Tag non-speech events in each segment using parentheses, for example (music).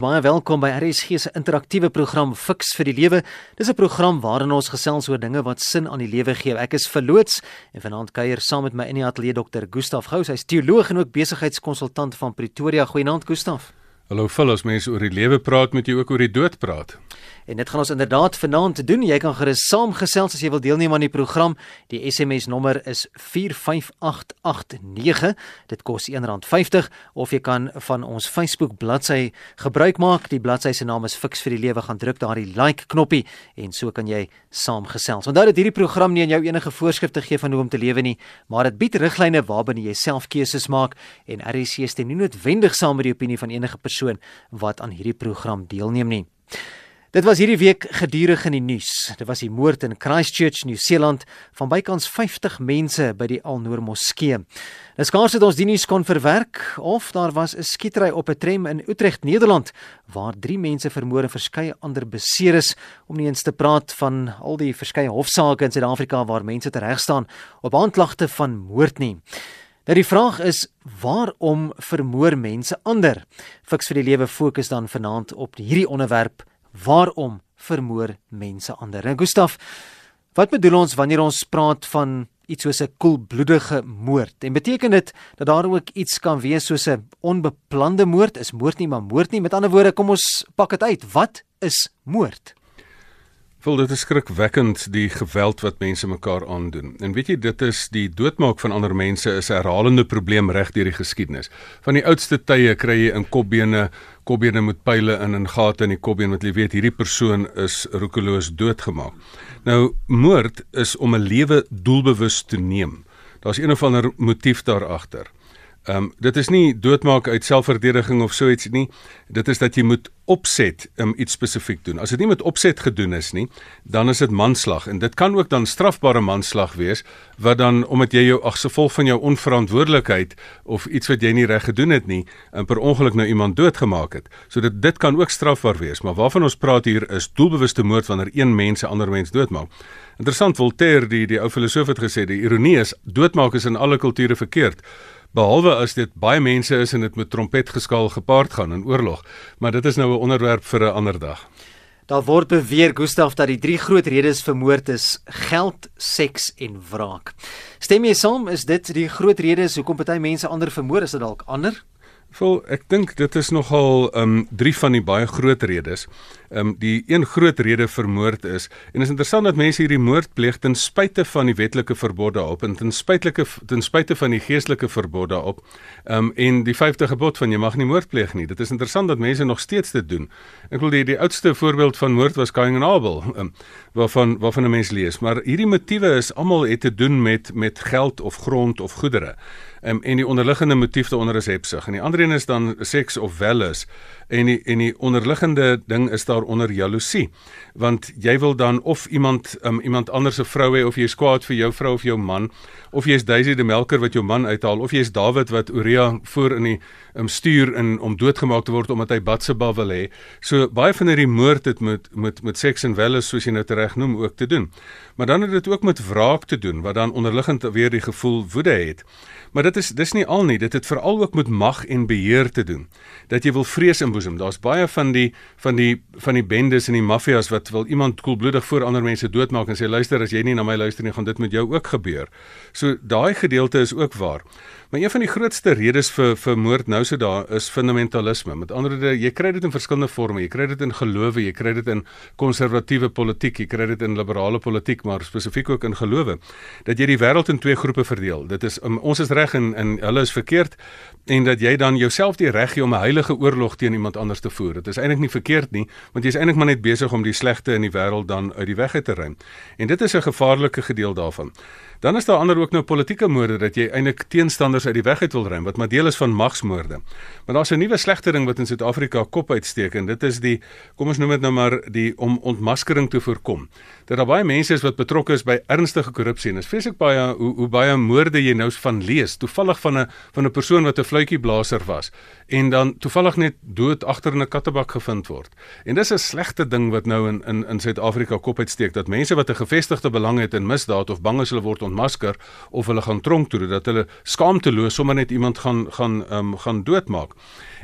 Baie welkom by RSG se interaktiewe program Fix vir die Lewe. Dis 'n program waarin ons gesels oor dinge wat sin aan die lewe gee. Ek is verloots en vanaand kuier saam met my in die ateljee Dr. Gustaf Gous. Hy's teoloog en ook besigheidskonsultant van Pretoria. Goeienaand Gustaf. Hallo Phil, as mense oor die lewe praat, moet jy ook oor die dood praat. En dit gaan ons inderdaad vanaand doen. Jy kan gerus saamgesels as jy wil deelneem aan die program. Die SMS nommer is 45889. Dit kos R1.50 of jy kan van ons Facebook bladsy gebruik maak. Die bladsy se naam is Fix vir die Lewe. Gaan druk daardie like knoppie en so kan jy saamgesels. Onthou dat hierdie program nie aan jou enige voorskrifte gee van hoe om te lewe nie, maar dit bied riglyne waarbinne jy self keuses maak en RC stem nie noodwendig saam met die opinie van enige persoon wat aan hierdie program deelneem nie. Dit was hierdie week gedurig in die nuus. Dit was die moord in Christchurch, Nieu-Seeland van bykans 50 mense by die Al-Noor Moskee. Nou skaars het ons die nuus kon verwerk of daar was 'n skietery op 'n tram in Utrecht, Nederland, waar 3 mense vermoor en verskeie ander beseer is, om nie eens te praat van al die verskeie hofsaake in Suid-Afrika waar mense tereg staan op aanklagte van moord nie. Nou die vraag is waarom vermoor mense ander? Fiks vir die lewe fokus dan vanaand op hierdie onderwerp waarom vermoor mense ander? En Gustaf, wat bedoel ons wanneer ons praat van iets soos 'n koelbloedige moord? En beteken dit dat daar ook iets kan wees soos 'n onbeplande moord? Is moord nie maar moord nie? Met ander woorde, kom ons pak dit uit. Wat is moord? Vol dit is skrikwekkend die geweld wat mense mekaar aandoen. En weet jy dit is die doodmaak van ander mense is 'n herhalende probleem reg deur die geskiedenis. Van die oudste tye kry jy in kopbene, kopbene met pile in en gate in die kopbeen wat jy weet hierdie persoon is roekeloos doodgemaak. Nou moord is om 'n lewe doelbewus te neem. Daar's een of ander motief daar agter. Ehm um, dit is nie doodmaak uit selfverdediging of so iets nie. Dit is dat jy moet opset um, iets spesifiek doen. As dit nie met opset gedoen is nie, dan is dit manslag en dit kan ook dan strafbare manslag wees wat dan omdat jy jou ag gevolg van jou onverantwoordelikheid of iets wat jy nie reg gedoen het nie, um, per ongeluk nou iemand doodgemaak het. So dit dit kan ook strafbaar wees, maar waarvan ons praat hier is doelbewuste moord wanneer een mens 'n ander mens doodmaak. Interessant Voltaire die die ou filosoof het gesê die ironie is doodmaak is in alle kulture verkeerd behalwe as dit baie mense is en dit met trompetgeskaal gepaard gaan in oorlog, maar dit is nou 'n onderwerp vir 'n ander dag. Daar word beweer Gustaf dat die drie groot redes vir moord is geld, seks en wraak. Stem jy saam is dit die groot redes hoekom party mense ander vermoor is dit dalk ander? Vol ek dink dit is nogal ehm um, drie van die baie groot redes. Um, die een groot rede vir moord is en is interessant dat mense hierdie moord pleeg ten spyte van die wetlike verbod daarop en ten spytelike ten spyte van die geestelike verbod daarop. Ehm um, en die 50 gebod van jy mag nie moord pleeg nie. Dit is interessant dat mense nog steeds dit doen. Ek wil die die oudste voorbeeld van moord was Cain en Abel, um, waarvan waarvan 'n mens lees, maar hierdie motiewe is almal het te doen met met geld of grond of goedere. Um, en die onderliggende motief daaronder is hebsug en die ander een is dan seks of wellus en die en die onderliggende ding is daaronder jaloesie. Want jy wil dan of iemand um, iemand anders se vrou hê of jy is kwaad vir jou vrou of jou man of jy is Daisy die melker wat jou man uithaal of jy is Dawid wat Uria voor in die um, stuur in om doodgemaak te word omdat hy Batseba wil hê so baie van hierdie moord het met met met seks en wellus soos jy nou reg noem ook te doen maar dan het dit ook met wraak te doen wat dan onderliggend weer die gevoel woede het Maar dit is dis nie al nie, dit het veral ook met mag en beheer te doen. Dat jy wil vrees inboesem. Daar's baie van die van die van die bendes en die maffias wat wil iemand koelbloedig voor ander mense doodmaak en sê luister as jy nie na my luister nie, gaan dit met jou ook gebeur. So daai gedeelte is ook waar. Maar een van die grootste redes vir vir moord nou so daar is fundamentalisme. Met ander woorde, jy kry dit in verskillende forme. Jy kry dit in gelowe, jy kry dit in konservatiewe politiek, jy kry dit in liberale politiek, maar spesifiek ook in gelowe. Dat jy die wêreld in twee groepe verdeel. Dit is um, ons is reg en en hulle is verkeerd en dat jy dan jouself die reg gee om 'n heilige oorlog teen iemand anders te voer. Dit is eintlik nie verkeerd nie, want jy is eintlik maar net besig om die slegte in die wêreld dan uit die weg te ruim. En dit is 'n gevaarlike gedeelte daarvan. Dan is daar ander ook nou politieke moorde dat jy eintlik teenstanders uit die weg uit wil ruim wat maar deel is van magsmoorde. Maar daar's 'n nuwe slegte ding wat in Suid-Afrika kop uitsteek en dit is die kom ons noem dit nou maar die om ontmaskering te voorkom. Dat daar baie mense is wat betrokke is by ernstige korrupsie en is vreeslik baie hoe hoe baie moorde jy nou van lees, toevallig van 'n van 'n persoon wat 'n fluitjieblaser was en dan toevallig net dood agter in 'n kattebak gevind word. En dis 'n slegte ding wat nou in in in Suid-Afrika kop uitsteek dat mense wat 'n gevestigde belang het in misdaad of bang is hulle word ontmasker of hulle gaan tronk toe dat hulle skaamteloos sommer net iemand gaan gaan ehm um, gaan doodmaak.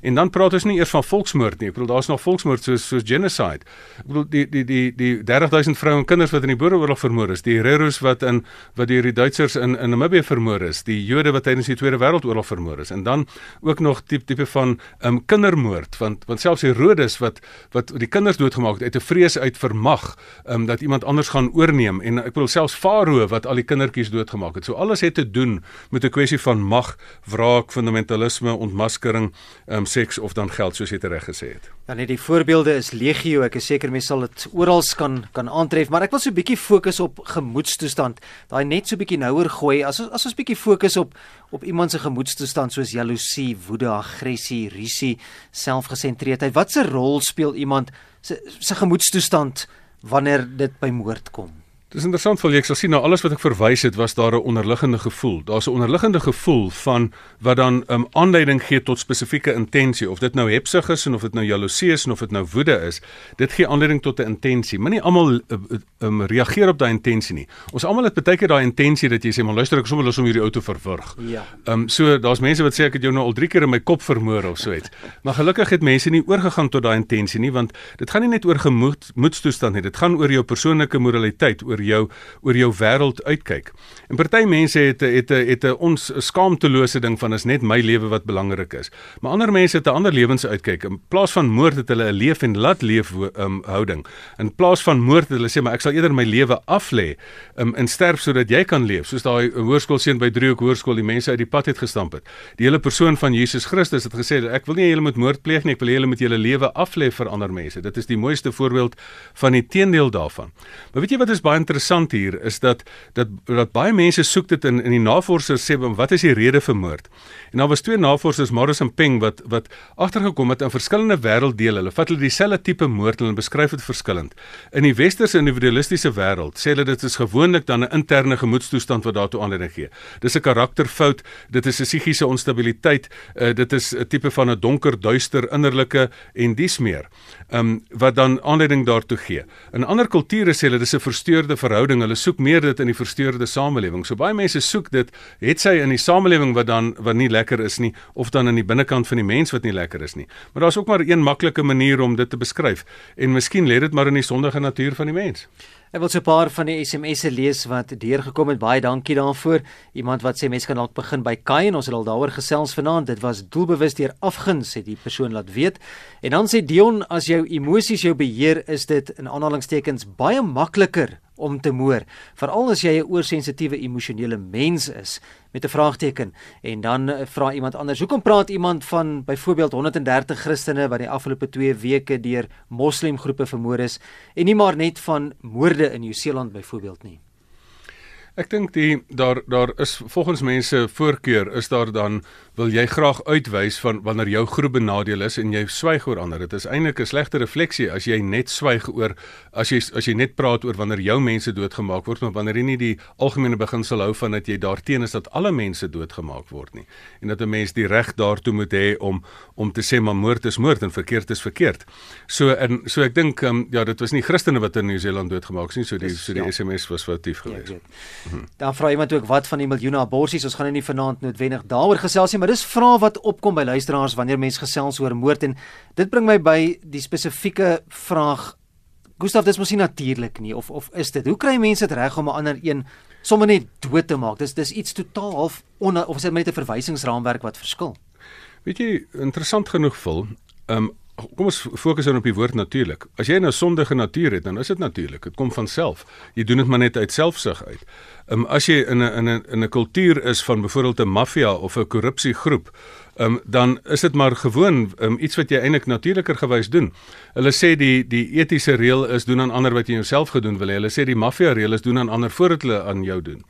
En dan praat ons nie eers van volksmoord nie. Ek bedoel daar's nog volksmoord soos soos genocide. Ek bedoel die die die die 30000 vroue en kinders wat in die Boereoorlog vermoor is, die Hereros wat in wat deur die Duitsers in in Namibië vermoor is, die Jode wat tydens die Tweede Wêreldoorlog vermoor is en dan ook nog tipe tipe van um, kindermoord want want selfs die Rodes wat wat die kinders doodgemaak het uit 'n vrees uit vermag um, dat iemand anders gaan oorneem en ek bedoel selfs Farao wat al die kindertjies doodgemaak het. So alles het te doen met 'n kwessie van mag, wraak, fundamentalisme, ontmaskering, um, seks of dan geld soos jy reg gesê het. Dan net die voorbeelde is legio. Ek is seker mense sal dit oral kan kan aantref, maar ek wil so 'n bietjie fokus op gemoedstoestand. Daai net so 'n bietjie nouer gooi. As as ons bietjie fokus op op iemand se gemoedstoestand soos jaloesie, woede, aggressie, risie, selfgesentreerdheid. Watse rol speel iemand se se gemoedstoestand wanneer dit by moord kom? Dis interessant vir jy ek sal sien nou alles wat ek verwys het was daar 'n onderliggende gevoel. Daar's 'n onderliggende gevoel van wat dan 'n um, aanleiding gee tot spesifieke intensie of dit nou hepsig is en of dit nou jaloesie is en of dit nou woede is. Dit gee aanleiding tot 'n intensie. Moenie almal um, um, reageer op daai intensie nie. Ons almal het baie keer daai intensie dat jy sê maar luister ek sommer los om hierdie auto verwrig. Ja. Ehm um, so daar's mense wat sê ek het jou nou al 3 keer in my kop vermoor of so iets. (laughs) Maar gelukkig het mense nie oorgegaan tot daai intensie nie want dit gaan nie net oor gemoedstoestand nie. Dit gaan oor jou persoonlike moraliteit, oor jou oor jou wêreld uitkyk. En party mense het het het 'n ons skaamtelose ding van is net my lewe wat belangrik is. Maar ander mense het 'n ander lewensuitkyk. In plaas van moord het hulle 'n leef en laat leef um, houding. In plaas van moord het hulle sê maar ek sal eerder my lewe aflê um, en sterf sodat jy kan leef. Soos daai hoërskoolseun by Driehoek Hoërskool die mense uit die pad het gestamp het. Die hele persoon van Jesus Christus het gesê ek wil nie julle moet moord pleeg nie, ek wil julle met julle lewe aflê vir ander mense. Dit is die mooiste voorbeeld van die teendeel daarvan. Maar weet jy wat is baie interessant hier is dat dat dat baie mense soek dit in in die navorsers sê wat is die rede vir moord. En daar was twee navorsers Morris en Peng wat wat agtergekom het in verskillende wêrelddele. Hulle vat hulle dieselfde tipe moord en beskryf dit verskillend. In die westerse individualistiese wêreld sê hulle dit is gewoonlik dan 'n interne gemoedstoestand wat daartoe aanleiding gee. Dis 'n karakterfout, dit is 'n psigiese onstabiliteit, uh, dit is 'n tipe van 'n donker, duister innerlike en dis meer. Ehm um, wat dan aanleiding daartoe gee. In ander kulture sê hulle dis 'n versteurde verhouding. Hulle soek meer dit in die versteurde samelewing. So baie mense soek dit, het sy in die samelewing wat dan wat nie lekker is nie of dan in die binnekant van die mens wat nie lekker is nie. Maar daar's ook maar een maklike manier om dit te beskryf en miskien lê dit maar in die sondige natuur van die mens. Ek wil so 'n paar van die SMS'e lees wat deurgekom het. Baie dankie daarvoor. Iemand wat sê mense kan dalk begin by Kai en ons het al daaroor gesels vanaand. Dit was doelbewus deur afguns het die persoon laat weet. En dan sê Dion as jou emosies jou beheer, is dit in aanhalingstekens baie makliker om te moer, veral as jy 'n oorsensitiewe emosionele mens is met 'n vraagteken. En dan uh, vra iemand anders, hoekom praat iemand van byvoorbeeld 130 Christene wat die afgelope 2 weke deur moslemgroepe vermoor is en nie maar net van moorde in Nieu-Seeland byvoorbeeld nie? Ek dink die daar daar is volgens mense voorkeur is daar dan wil jy graag uitwys van wanneer jou groep benadeel is en jy swyg oor ander. Dit is eintlik 'n slegte refleksie as jy net swyg oor as jy as jy net praat oor wanneer jou mense doodgemaak word, maar wanneer jy nie die algemene beginsel hou van dat jy daarteen is dat alle mense doodgemaak word nie en dat 'n mens die reg daartoe moet hê om om te sê maar moord is moord en verkeerd is verkeerd. So en so ek dink um, ja, dit was nie Christene wat in Nieu-Seeland doodgemaak is nie, so die so die ja. SMS was foutief ja, geweest. Ja, Dan vra iemand ook wat van die miljoene aborsies. Ons gaan nou nie vanaand noodwendig daaroor gesels nie, maar dis vrae wat opkom by luisteraars wanneer mense gesels oor moord en dit bring my by die spesifieke vraag Gustav, dis mos nie natuurlik nie of of is dit? Hoe kry mense dit reg om 'n ander een sommer net dood te maak? Dis dis iets totaal half on, of is dit net 'n verwysingsraamwerk wat verskil? Weet jy, interessant genoeg vol. Ehm um, kom ons fokus dan op die woord natuurlik. As jy nou sondige natuur het, dan is dit natuurlik. Dit kom van self. Jy doen dit maar net uit selfsug uit. Ehm as jy in 'n in 'n in 'n kultuur is van byvoorbeeld 'n maffia of 'n korrupsiegroep, ehm um, dan is dit maar gewoon um, iets wat jy eintlik natuurliker gewys doen. Hulle sê die die etiese reël is doen aan ander wat jy jouself gedoen wil hê. Hulle sê die maffia reël is doen aan ander voordat hulle aan jou doen.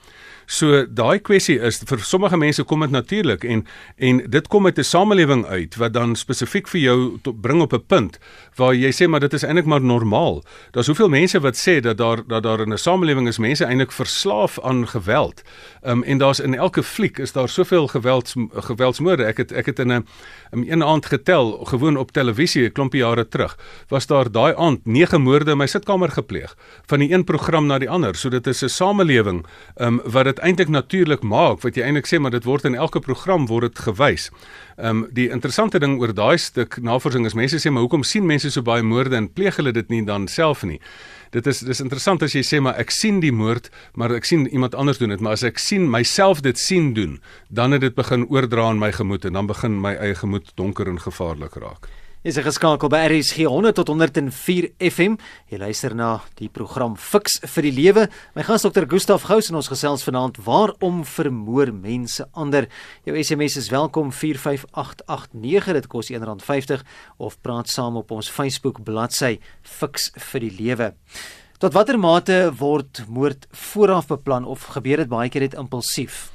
So daai kwessie is vir sommige mense kom dit natuurlik en en dit kom uit 'n samelewing uit wat dan spesifiek vir jou bring op 'n punt waar jy sê maar dit is eintlik maar normaal. Daar's hoeveel mense wat sê dat daar dat daar in 'n samelewing is mense eintlik verslaaf aan geweld. Um, en daar's in elke fliek is daar soveel gewelds geweldsmoorde. Ek het ek het in 'n in een aand getel gewoon op televisie 'n klompie jare terug. Was daar daai aand 9 moorde in my sitkamer gepleeg van die een program na die ander. So dit is 'n samelewing um, wat eintlik natuurlik maak wat jy eintlik sê maar dit word in elke program word dit gewys. Ehm um, die interessante ding oor daai stuk navorsing is mense sê maar hoekom sien mense so baie moorde en pleeg hulle dit nie dan self nie? Dit is dis interessant as jy sê maar ek sien die moord, maar ek sien iemand anders doen dit, maar as ek sien myself dit sien doen, dan het dit begin oordra in my gemoed en dan begin my eie gemoed donker en gevaarlik raak is geskakel by RSG 100 tot 104 FM. Jy luister na die program Fix vir die Lewe. My gas Dr. Gustaf Gous en ons gesels vanaand waarom vermoor mense ander. Jou SMS is welkom 45889. Dit kos R1.50 of praat saam op ons Facebook bladsy Fix vir die Lewe. Tot watter mate word moord vooraf beplan of gebeur dit baie keer net impulsief?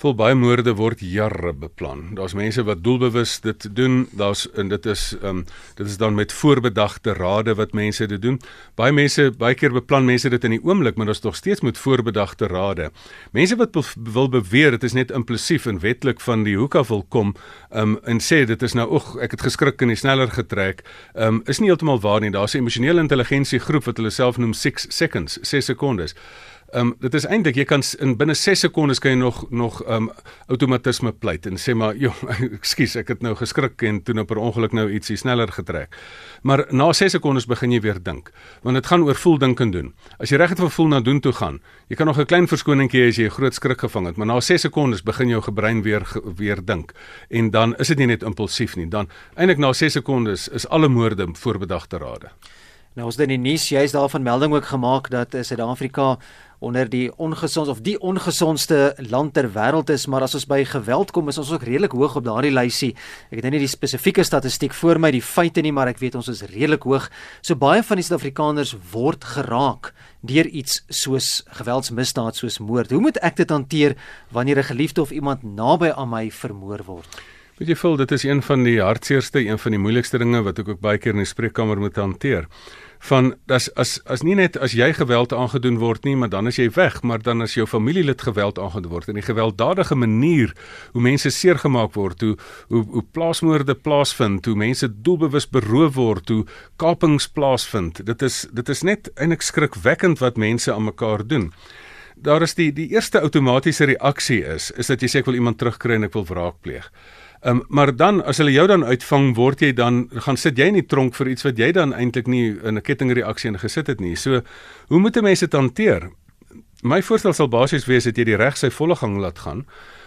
Vol baie moorde word jare beplan. Daar's mense wat doelbewus dit doen. Daar's en dit is ehm um, dit is dan met voorbedagte rade wat mense dit doen. Baie mense baie keer beplan mense dit in die oomblik, maar daar's nog steeds met voorbedagte rade. Mense wat be wil beweer dit is net impulsief en wetlik van die hoek af wil kom ehm um, en sê dit is nou oeg, ek het geskrik en die sneller getrek, ehm um, is nie heeltemal waar nie. Daar's 'n emosionele intelligensie groep wat hulle self noem 6 seconds, 6 sekondes. Ehm um, dit is eintlik jy kan in binne 6 sekondes kan jy nog nog ehm um, outomatisme pleit en sê maar (laughs) joh ekskuus ek het nou geskrik en toe nou per ongeluk nou ietsie sneller getrek. Maar na 6 sekondes begin jy weer dink want dit gaan oor voel dink en doen. As jy reg het vir voel na doen toe gaan, jy kan nog 'n klein verskoningkie as jy 'n groot skrik gevang het, maar na 6 sekondes begin jou gebrein weer weer dink en dan is dit nie net impulsief nie, dan eintlik na 6 sekondes is alle moorde voorbedagte rade. Nou het in die nuus juist daarvan melding ook gemaak dat eh, Suid-Afrika onder die ongesond of die ongesondste land ter wêreld is, maar as ons by geweld kom, is ons ook redelik hoog op daardie lysie. Ek het nou nie die spesifieke statistiek voor my, die feite nie, maar ek weet ons is redelik hoog. So baie van die Suid-Afrikaners word geraak deur iets soos geweldsmisdaad soos moord. Hoe moet ek dit hanteer wanneer 'n geliefde of iemand naby aan my vermoor word? Weet jy, voel dit is een van die hartseerste, een van die moeilikste dinge wat ek ook baie keer in die spreekkamer moet hanteer van as as as nie net as jy geweld aangedoen word nie, maar dan is jy weg, maar dan as jou familielid geweld aangedoen word en die gewelddadige manier hoe mense seergemaak word, hoe hoe hoe plaasmoorde plaasvind, hoe mense doelbewus beroof word, hoe kapings plaasvind. Dit is dit is net eintlik skrikwekkend wat mense aan mekaar doen. Daar is die die eerste outomatiese reaksie is is dat jy sê ek wil iemand terugkry en ek wil wraak pleeg. Um, maar dan as hulle jou dan uitvang, word jy dan gaan sit jy in die tronk vir iets wat jy dan eintlik nie in 'n kettingreaksie in gesit het nie. So hoe moet 'n mens dit hanteer? My voorstel sal basies wees dat jy die reg sy volle gang laat gaan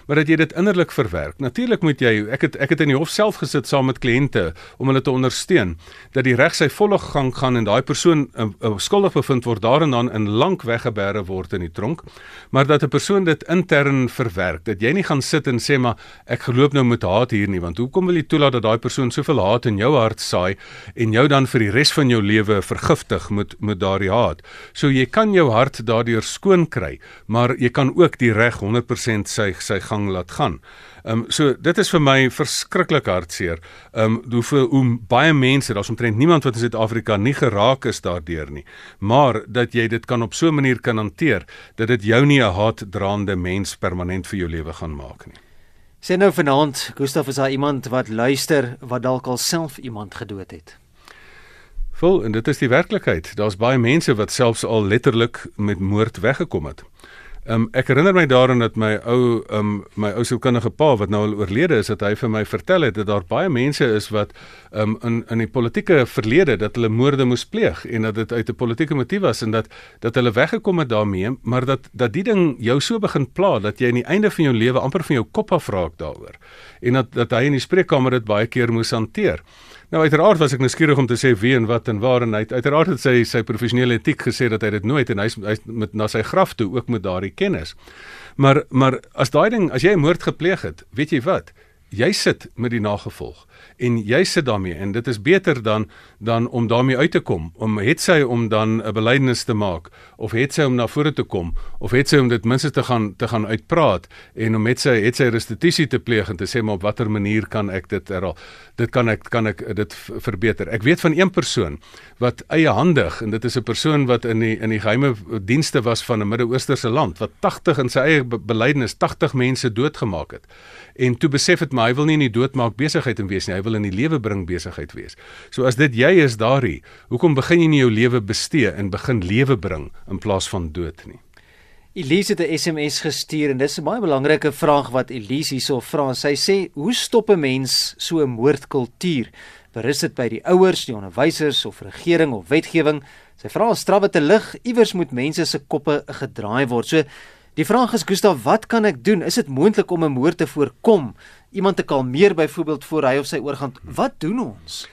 maar dat jy dit innerlik verwerk. Natuurlik moet jy ek het ek het in die hof self gesit saam met kliënte om hulle te ondersteun dat die reg sy volle gang gaan en daai persoon uh, uh, skuldig bevind word daarin dan in lank weggebere word in die tronk, maar dat 'n persoon dit intern verwerk. Dat jy nie gaan sit en sê maar ek geloop nou met haat hier nie, want hoekom wil jy toelaat dat daai persoon soveel haat in jou hart saai en jou dan vir die res van jou lewe vergiftig met met daardie haat. So jy kan jou hart daardeur skoon kry, maar jy kan ook die reg 100% sy sy gang laat gaan. Ehm um, so dit is vir my verskriklik hartseer. Ehm um, hoeveel hoe baie mense, daar's omtrent niemand wat in Suid-Afrika nie geraak is daardeur nie. Maar dat jy dit kan op so 'n manier kan hanteer dat dit jou nie 'n haatdraande mens permanent vir jou lewe gaan maak nie. Sê nou vanaand, Gustaf is daar iemand wat luister wat dalk al self iemand gedood het. Vol en dit is die werklikheid. Daar's baie mense wat selfs al letterlik met moord weggekom het. Um, ek herinner my daaraan dat my ou um, my ou sielkundige pa wat nou al oorlede is, dat hy vir my vertel het dat daar baie mense is wat um, in in die politieke verlede dat hulle moorde moes pleeg en dat dit uit 'n politieke motief was en dat dat hulle weggekom het daarmee, maar dat dat die ding jou so begin pla dat jy aan die einde van jou lewe amper van jou kop af raak daaroor. En dat dat hy in die spreekkamer dit baie keer moes hanteer. Nou uiteraard was ek nou skieurig om te sê wie en wat en waar en hy uiteraard het sy sy professionele etiek gesê dat hy dit nooit en hy hy met na sy graf toe ook met daardie kennis. Maar maar as daai ding as jy 'n moord gepleeg het, weet jy wat? Jy sit met die nagevolg en jy sit daarmee en dit is beter dan dan om daarmee uit te kom om het sy om dan 'n belydenis te maak of het sy om na vore te kom of het sy om dit minstens te gaan te gaan uitpraat en om het sy het sy restituisie te pleeg en te sê maar op watter manier kan ek dit herhaal? Dit kan ek kan ek dit verbeter. Ek weet van een persoon wat eie handig en dit is 'n persoon wat in die in die geheime dienste was van 'n Midde-Oosterse land wat 80 in sy eie belydenis 80 mense doodgemaak het. En toe besef het maar hy wil nie in die doodmaak besigheid en wees nie, hy wil in die lewe bring besigheid wees. So as dit jy is daarin, hoekom begin jy nie jou lewe bestee en begin lewe bring in plaas van dood nie? Elise het 'n SMS gestuur en dis 'n baie belangrike vraag wat Elise hierso vra. Sy sê: "Hoe stop 'n mens so 'n moordkultuur? Berus dit by die ouers, die onderwysers of regering of wetgewing?" Sy vra strawwe te lig, iewers moet mense se koppe gedraai word. So die vraag is: "Gustaf, wat kan ek doen? Is dit moontlik om 'n moord te voorkom? Iemand te kalmeer byvoorbeeld voor hy of sy oorgaan? Wat doen ons?"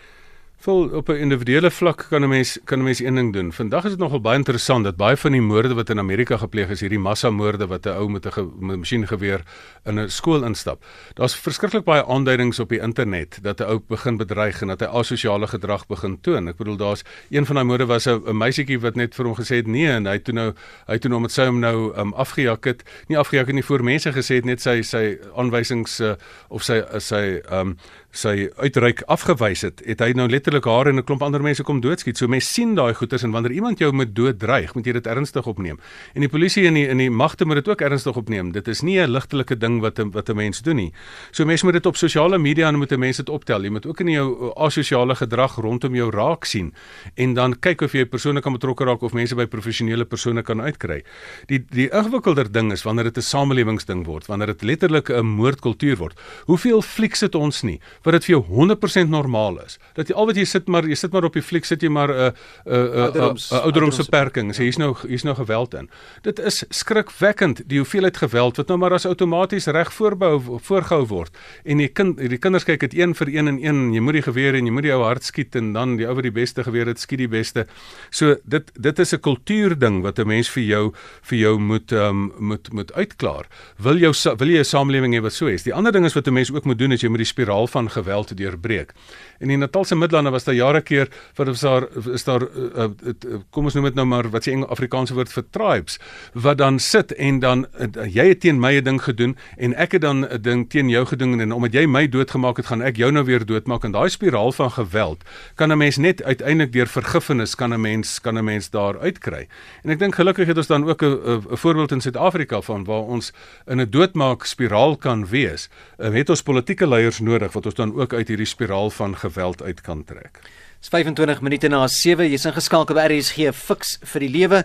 Vol op 'n individuele vlak kan 'n mens kan 'n mens een ding doen. Vandag is dit nogal baie interessant dat baie van die moorde wat in Amerika gepleeg is, hierdie massamoorde wat 'n ou met 'n ge, masjiengeweer in 'n skool instap. Daar's verskriklik baie aanduidings op die internet dat 'n ou begin bedreig en dat hy asosiale gedrag begin toon. Ek bedoel daar's een van daai moorde was 'n meisietjie wat net vir hom gesê het nee en hy toe nou hy toe nou met sy hom nou um, afgejak het. Nie afgejak het nie voor mense gesê het net sy sy aanwysings uh, of sy uh, sy um, sy uitreik afgewys het, het hy nou letterlik haar en 'n klomp ander mense kom doodskiet. So mense sien daai goeters en wanneer iemand jou met dood dreig, moet jy dit ernstig opneem. En die polisie en die in die magte moet dit ook ernstig opneem. Dit is nie 'n ligtelike ding wat wat 'n mens doen nie. So mense moet dit op sosiale media en moet mense dit optel. Jy moet ook in jou asosiale gedrag rondom jou raak sien en dan kyk of jy persone kan betrokke raak of mense by professionele persone kan uitkry. Die die ingewikkelder ding is wanneer dit 'n samelewingsding word, wanneer dit letterlik 'n moordkultuur word. Hoeveel flieks het ons nie? Wat dit vir jou 100% normaal is. Dat jy al wat jy sit maar jy sit maar op die fliek sit jy maar 'n 'n 'n ouderdomsbeperking. Sê hier's nou hier's nou geweld in. Dit is skrikwekkend die hoeveelheid geweld wat nou maar as outomaties reg voorbehou voorgehou word. En die kind die kinders kyk dit een vir een en een jy moet die geweer en jy moet die ou hart skiet en dan die ou wat die beste geweer het skiet die beste. So dit dit is 'n kultuurding wat 'n mens vir jou vir jou moet um, moet moet uitklaar. Wil jou wil jy 'n samelewing hê wat so is? Die ander ding is wat 'n mens ook moet doen is jy moet die spiraal van geweld te deurbreek. In die Natalse Middelande was daar jare keer wat is daar is daar uh, uh, kom ons noem dit nou maar wat se Afrikaanse woord vir tribes wat dan sit en dan uh, jy het teen my 'n ding gedoen en ek het dan 'n ding teen jou gedoen en omdat jy my doodgemaak het gaan ek jou nou weer doodmaak en daai spiraal van geweld kan 'n mens net uiteindelik deur vergifnis kan 'n mens kan 'n mens daar uitkry. En ek dink gelukkig het ons dan ook 'n voorbeeld in Suid-Afrika van waar ons in 'n doodmaak spiraal kan wees. Uh, het ons politieke leiers nodig wat ons dan ook uit hierdie spiraal van geweld uit kan trek. Dis 25 minute na 7. Jy's ingeskakel by RSG Fix vir die lewe.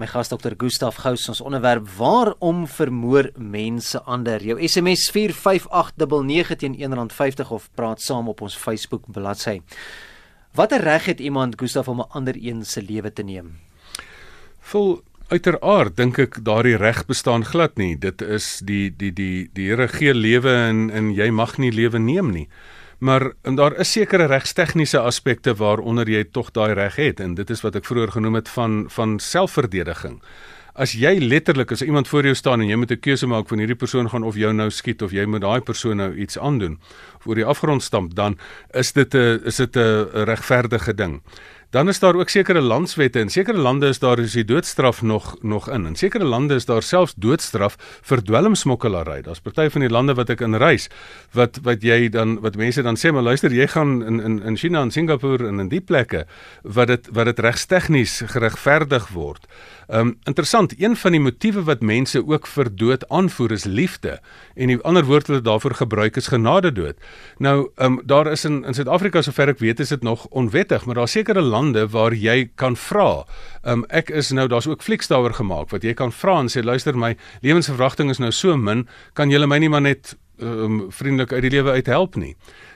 My gas Dr. Gustaf Gous ons onderwerp waarom vermoor mense ander. Jou SMS 45899 teen R1.50 of praat saam op ons Facebook bladsy. Watter reg het iemand Gustaf om 'n ander een se lewe te neem? Vol Uiteraard dink ek daardie reg bestaan glad nie. Dit is die die die die Here gee lewe en en jy mag nie lewe neem nie. Maar daar is sekere regstegniese aspekte waaronder jy tog daai reg het en dit is wat ek vroeër genoem het van van selfverdediging. As jy letterlik as iemand voor jou staan en jy moet 'n keuse maak van hierdie persoon gaan of jou nou skiet of jy moet daai persoon nou iets aandoen voor die afgrond stamp, dan is dit 'n is dit 'n regverdige ding. Dan is daar ook sekere landswette en sekere lande is daar is die doodstraf nog nog in. In sekere lande is daar selfs doodstraf vir dwelmsmokkelary. Daar's party van die lande wat ek in reis wat wat jy dan wat mense dan sê maar luister jy gaan in in in China en Singapore en in die plekke wat dit wat dit regstegnies geregverdig word. Um interessant, een van die motiewe wat mense ook vir dood aanvoer is liefde en die ander woord wat daarvoor gebruik is genade dood. Nou um daar is in in Suid-Afrika sover ek weet is dit nog onwettig, maar daar sekere lande waar jy kan vra. Um ek is nou daar's ook flieks daaroor gemaak wat jy kan vra en sê luister my lewensverwagting is nou so min, kan julle my nie maar net um vriendelik uit die lewe uit help nie.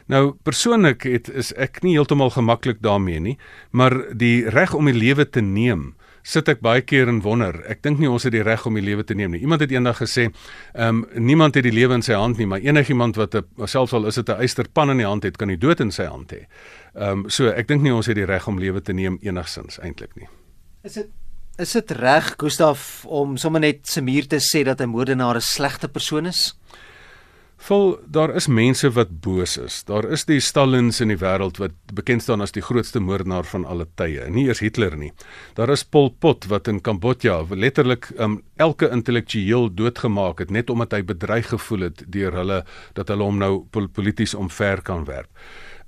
Nou persoonlik het is ek nie heeltemal gemaklik daarmee nie, maar die reg om die lewe te neem sit ek baie keer en wonder. Ek dink nie ons het die reg om die lewe te neem nie. Iemand het eendag gesê, ehm um, niemand het die lewe in sy hand nie, maar enigiemand wat 'n selfs al is dit 'n eysterpan in die hand het, kan die dood in sy hand hê. Ehm um, so ek dink nie ons het die reg om lewe te neem enigsins eintlik nie. Is dit is dit reg Gustaf om sommer net se muur te sê dat 'n moordenaar 'n slegte persoon is? Vol daar is mense wat boos is. Daar is die Stalins in die wêreld wat bekend staan as die grootste moordenaar van alle tye. Nie eers Hitler nie. Daar is Pol Pot wat in Kambodja letterlik um, elke intellektueel doodgemaak het net omdat hy bedreig gevoel het deur hulle dat hulle hom nou polities omver kan werp.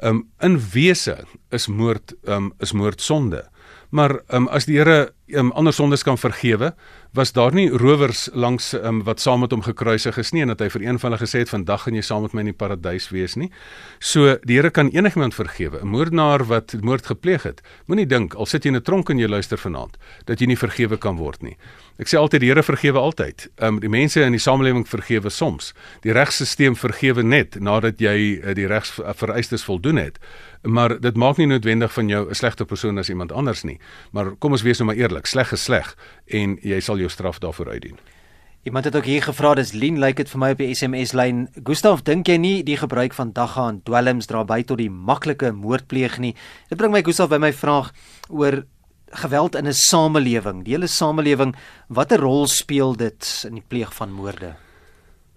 Um in wese is moord um is moord sonde. Maar um, as die Here um, ander sondes kan vergewe, was daar nie rowers langs um, wat saam met hom gekruisig is nie en dat hy vir een van hulle gesê het vandag gaan jy saam met my in die paradys wees nie. So die Here kan enigiemand vergewe. 'n Moordenaar wat moord gepleeg het, moenie dink al sit jy in 'n tronk en jy luister vanaand dat jy nie vergewe kan word nie. Ek sê altyd die Here vergewe altyd. Ehm um, die mense in die samelewing vergewe soms. Die regstelsel vergewe net nadat jy uh, die regsvereistes voldoen het. Maar dit maak nie noodwendig van jou 'n slegte persoon as iemand anders nie. Maar kom ons wees nou maar eerlik, sleg is sleg en jy sal jou straf daarvoor uitdien. Iemand het ook hier gevra dis Lien lyk like dit vir my op die SMS lyn. Gustaf, dink jy nie die gebruik van dagga en dwelms dra by tot die maklike moordpleeg nie? Dit bring my Gustaf by my vraag oor geweld in 'n samelewing. Die hele samelewing, watter rol speel dit in die pleeg van moorde?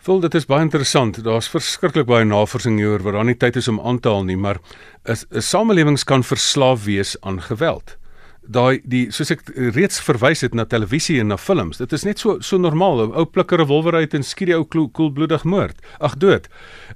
Vol dit is baie interessant. Daar's verskriklik baie navorsing hieroor wat daar nie tyd is om aan te haal nie, maar 'n samelewing kan verslaaf wees aan geweld daai die soos ek reeds verwys het na televisie en na films. Dit is net so so normaal. Ou plikker 'n wolwer uit en skiet die ou koelbloedig moord. Ag dood.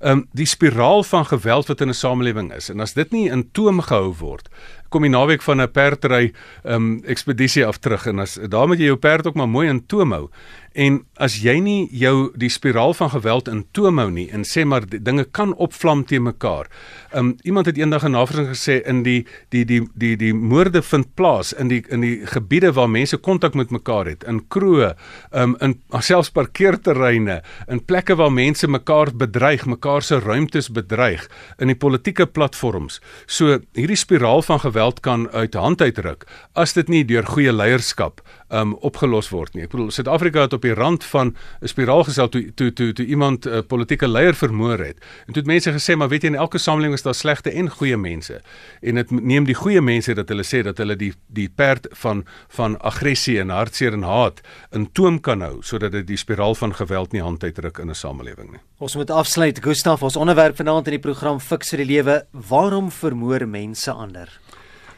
Ehm um, die spiraal van geweld wat in 'n samelewing is en as dit nie in toom gehou word, kom die naweek van 'n perdry ehm um, ekspedisie af terug en as daar moet jy jou perd ook maar mooi in toom hou. En as jy nie jou die spiraal van geweld in toom hou nie en sê maar dinge kan opvlam te mekaar. Um iemand het eendag 'n navorsing gesê in die die die die die moorde vind plaas in die in die gebiede waar mense kontak met mekaar het, in kroë, um in selfs parkeerterreine, in plekke waar mense mekaar bedreig, mekaar se ruimtes bedreig, in die politieke platforms. So hierdie spiraal van geweld kan uit hand uitruk as dit nie deur goeie leierskap um opgelos word nie. Ek bedoel Suid-Afrika het op die rand van 'n spiraal gesel toe toe toe toe iemand 'n uh, politieke leier vermoor het. En toe het mense gesê, maar weet jy in elke samelewing is daar slegte en goeie mense. En dit neem die goeie mense dat hulle sê dat hulle die die perd van van aggressie en hartseer en haat in toom kan hou sodat dit die spiraal van geweld nie hand uitdruk in 'n samelewing nie. Ons moet afsluit. Gustaf, ons onderwerp vanaand in die program Fix vir die lewe, waarom vermoor mense ander?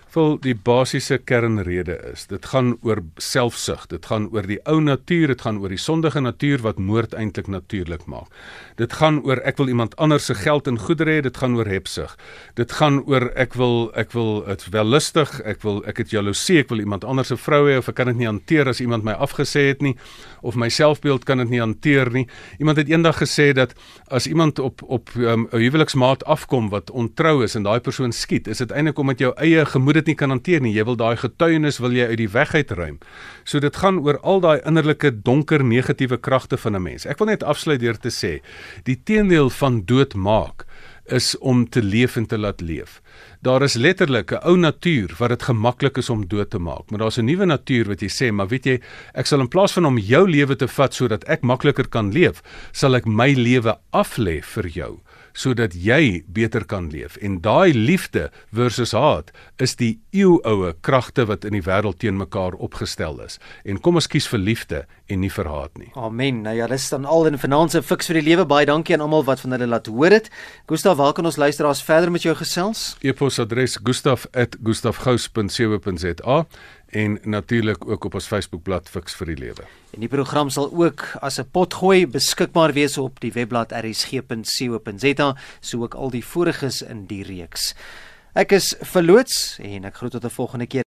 Vol die basiese kernrede is. Dit gaan oor selfsug. Dit gaan oor die ou natuur, dit gaan oor die sondige natuur wat moord eintlik natuurlik maak. Dit gaan oor ek wil iemand anders se geld en goedere hê, dit gaan oor hebsug. Dit gaan oor ek wil ek wil dit wellustig, ek wil ek het jaloesie, ek wil iemand anders se vrou hê of ek kan dit nie hanteer as iemand my afgesê het nie of my selfbeeld kan dit nie hanteer nie. Iemand het eendag gesê dat as iemand op op um, 'n um, huweliksmaat afkom wat ontrou is en daai persoon skiet, is dit eintlik omdat jou eie gemoed dit nie kan hanteer nie. Jy wil daai getuienis wil jy uit die weg uitruim. So dit gaan oor al daai innerlike donker negatiewe kragte van 'n mens. Ek wil net afsluit deur te sê, die teendeel van dood maak is om te leef en te laat leef. Daar is letterlik 'n ou natuur wat dit gemaklik is om dood te maak, maar daar's 'n nuwe natuur wat jy sê, maar weet jy, ek sal in plaas van om jou lewe te vat sodat ek makliker kan leef, sal ek my lewe aflê vir jou sodat jy beter kan leef. En daai liefde versus haat is die eeuoue kragte wat in die wêreld teen mekaar opgestel is. En kom ons kies vir liefde en nie vir haat nie. Amen. Nou ja, dis dan al in finansie fiks vir die lewe. Baie dankie aan almal wat van hulle laat hoor dit. Gustav, waar kan ons luisteraars verder met jou gesels? E-posadres gustaf@gustafgous.co.za en natuurlik ook op ons Facebookblad Fix vir die Lewe. En die program sal ook as 'n potgooi beskikbaar wees op die webblad rsg.co.za, so ook al die voriges in die reeks. Ek is verloots en ek groet tot 'n volgende keer.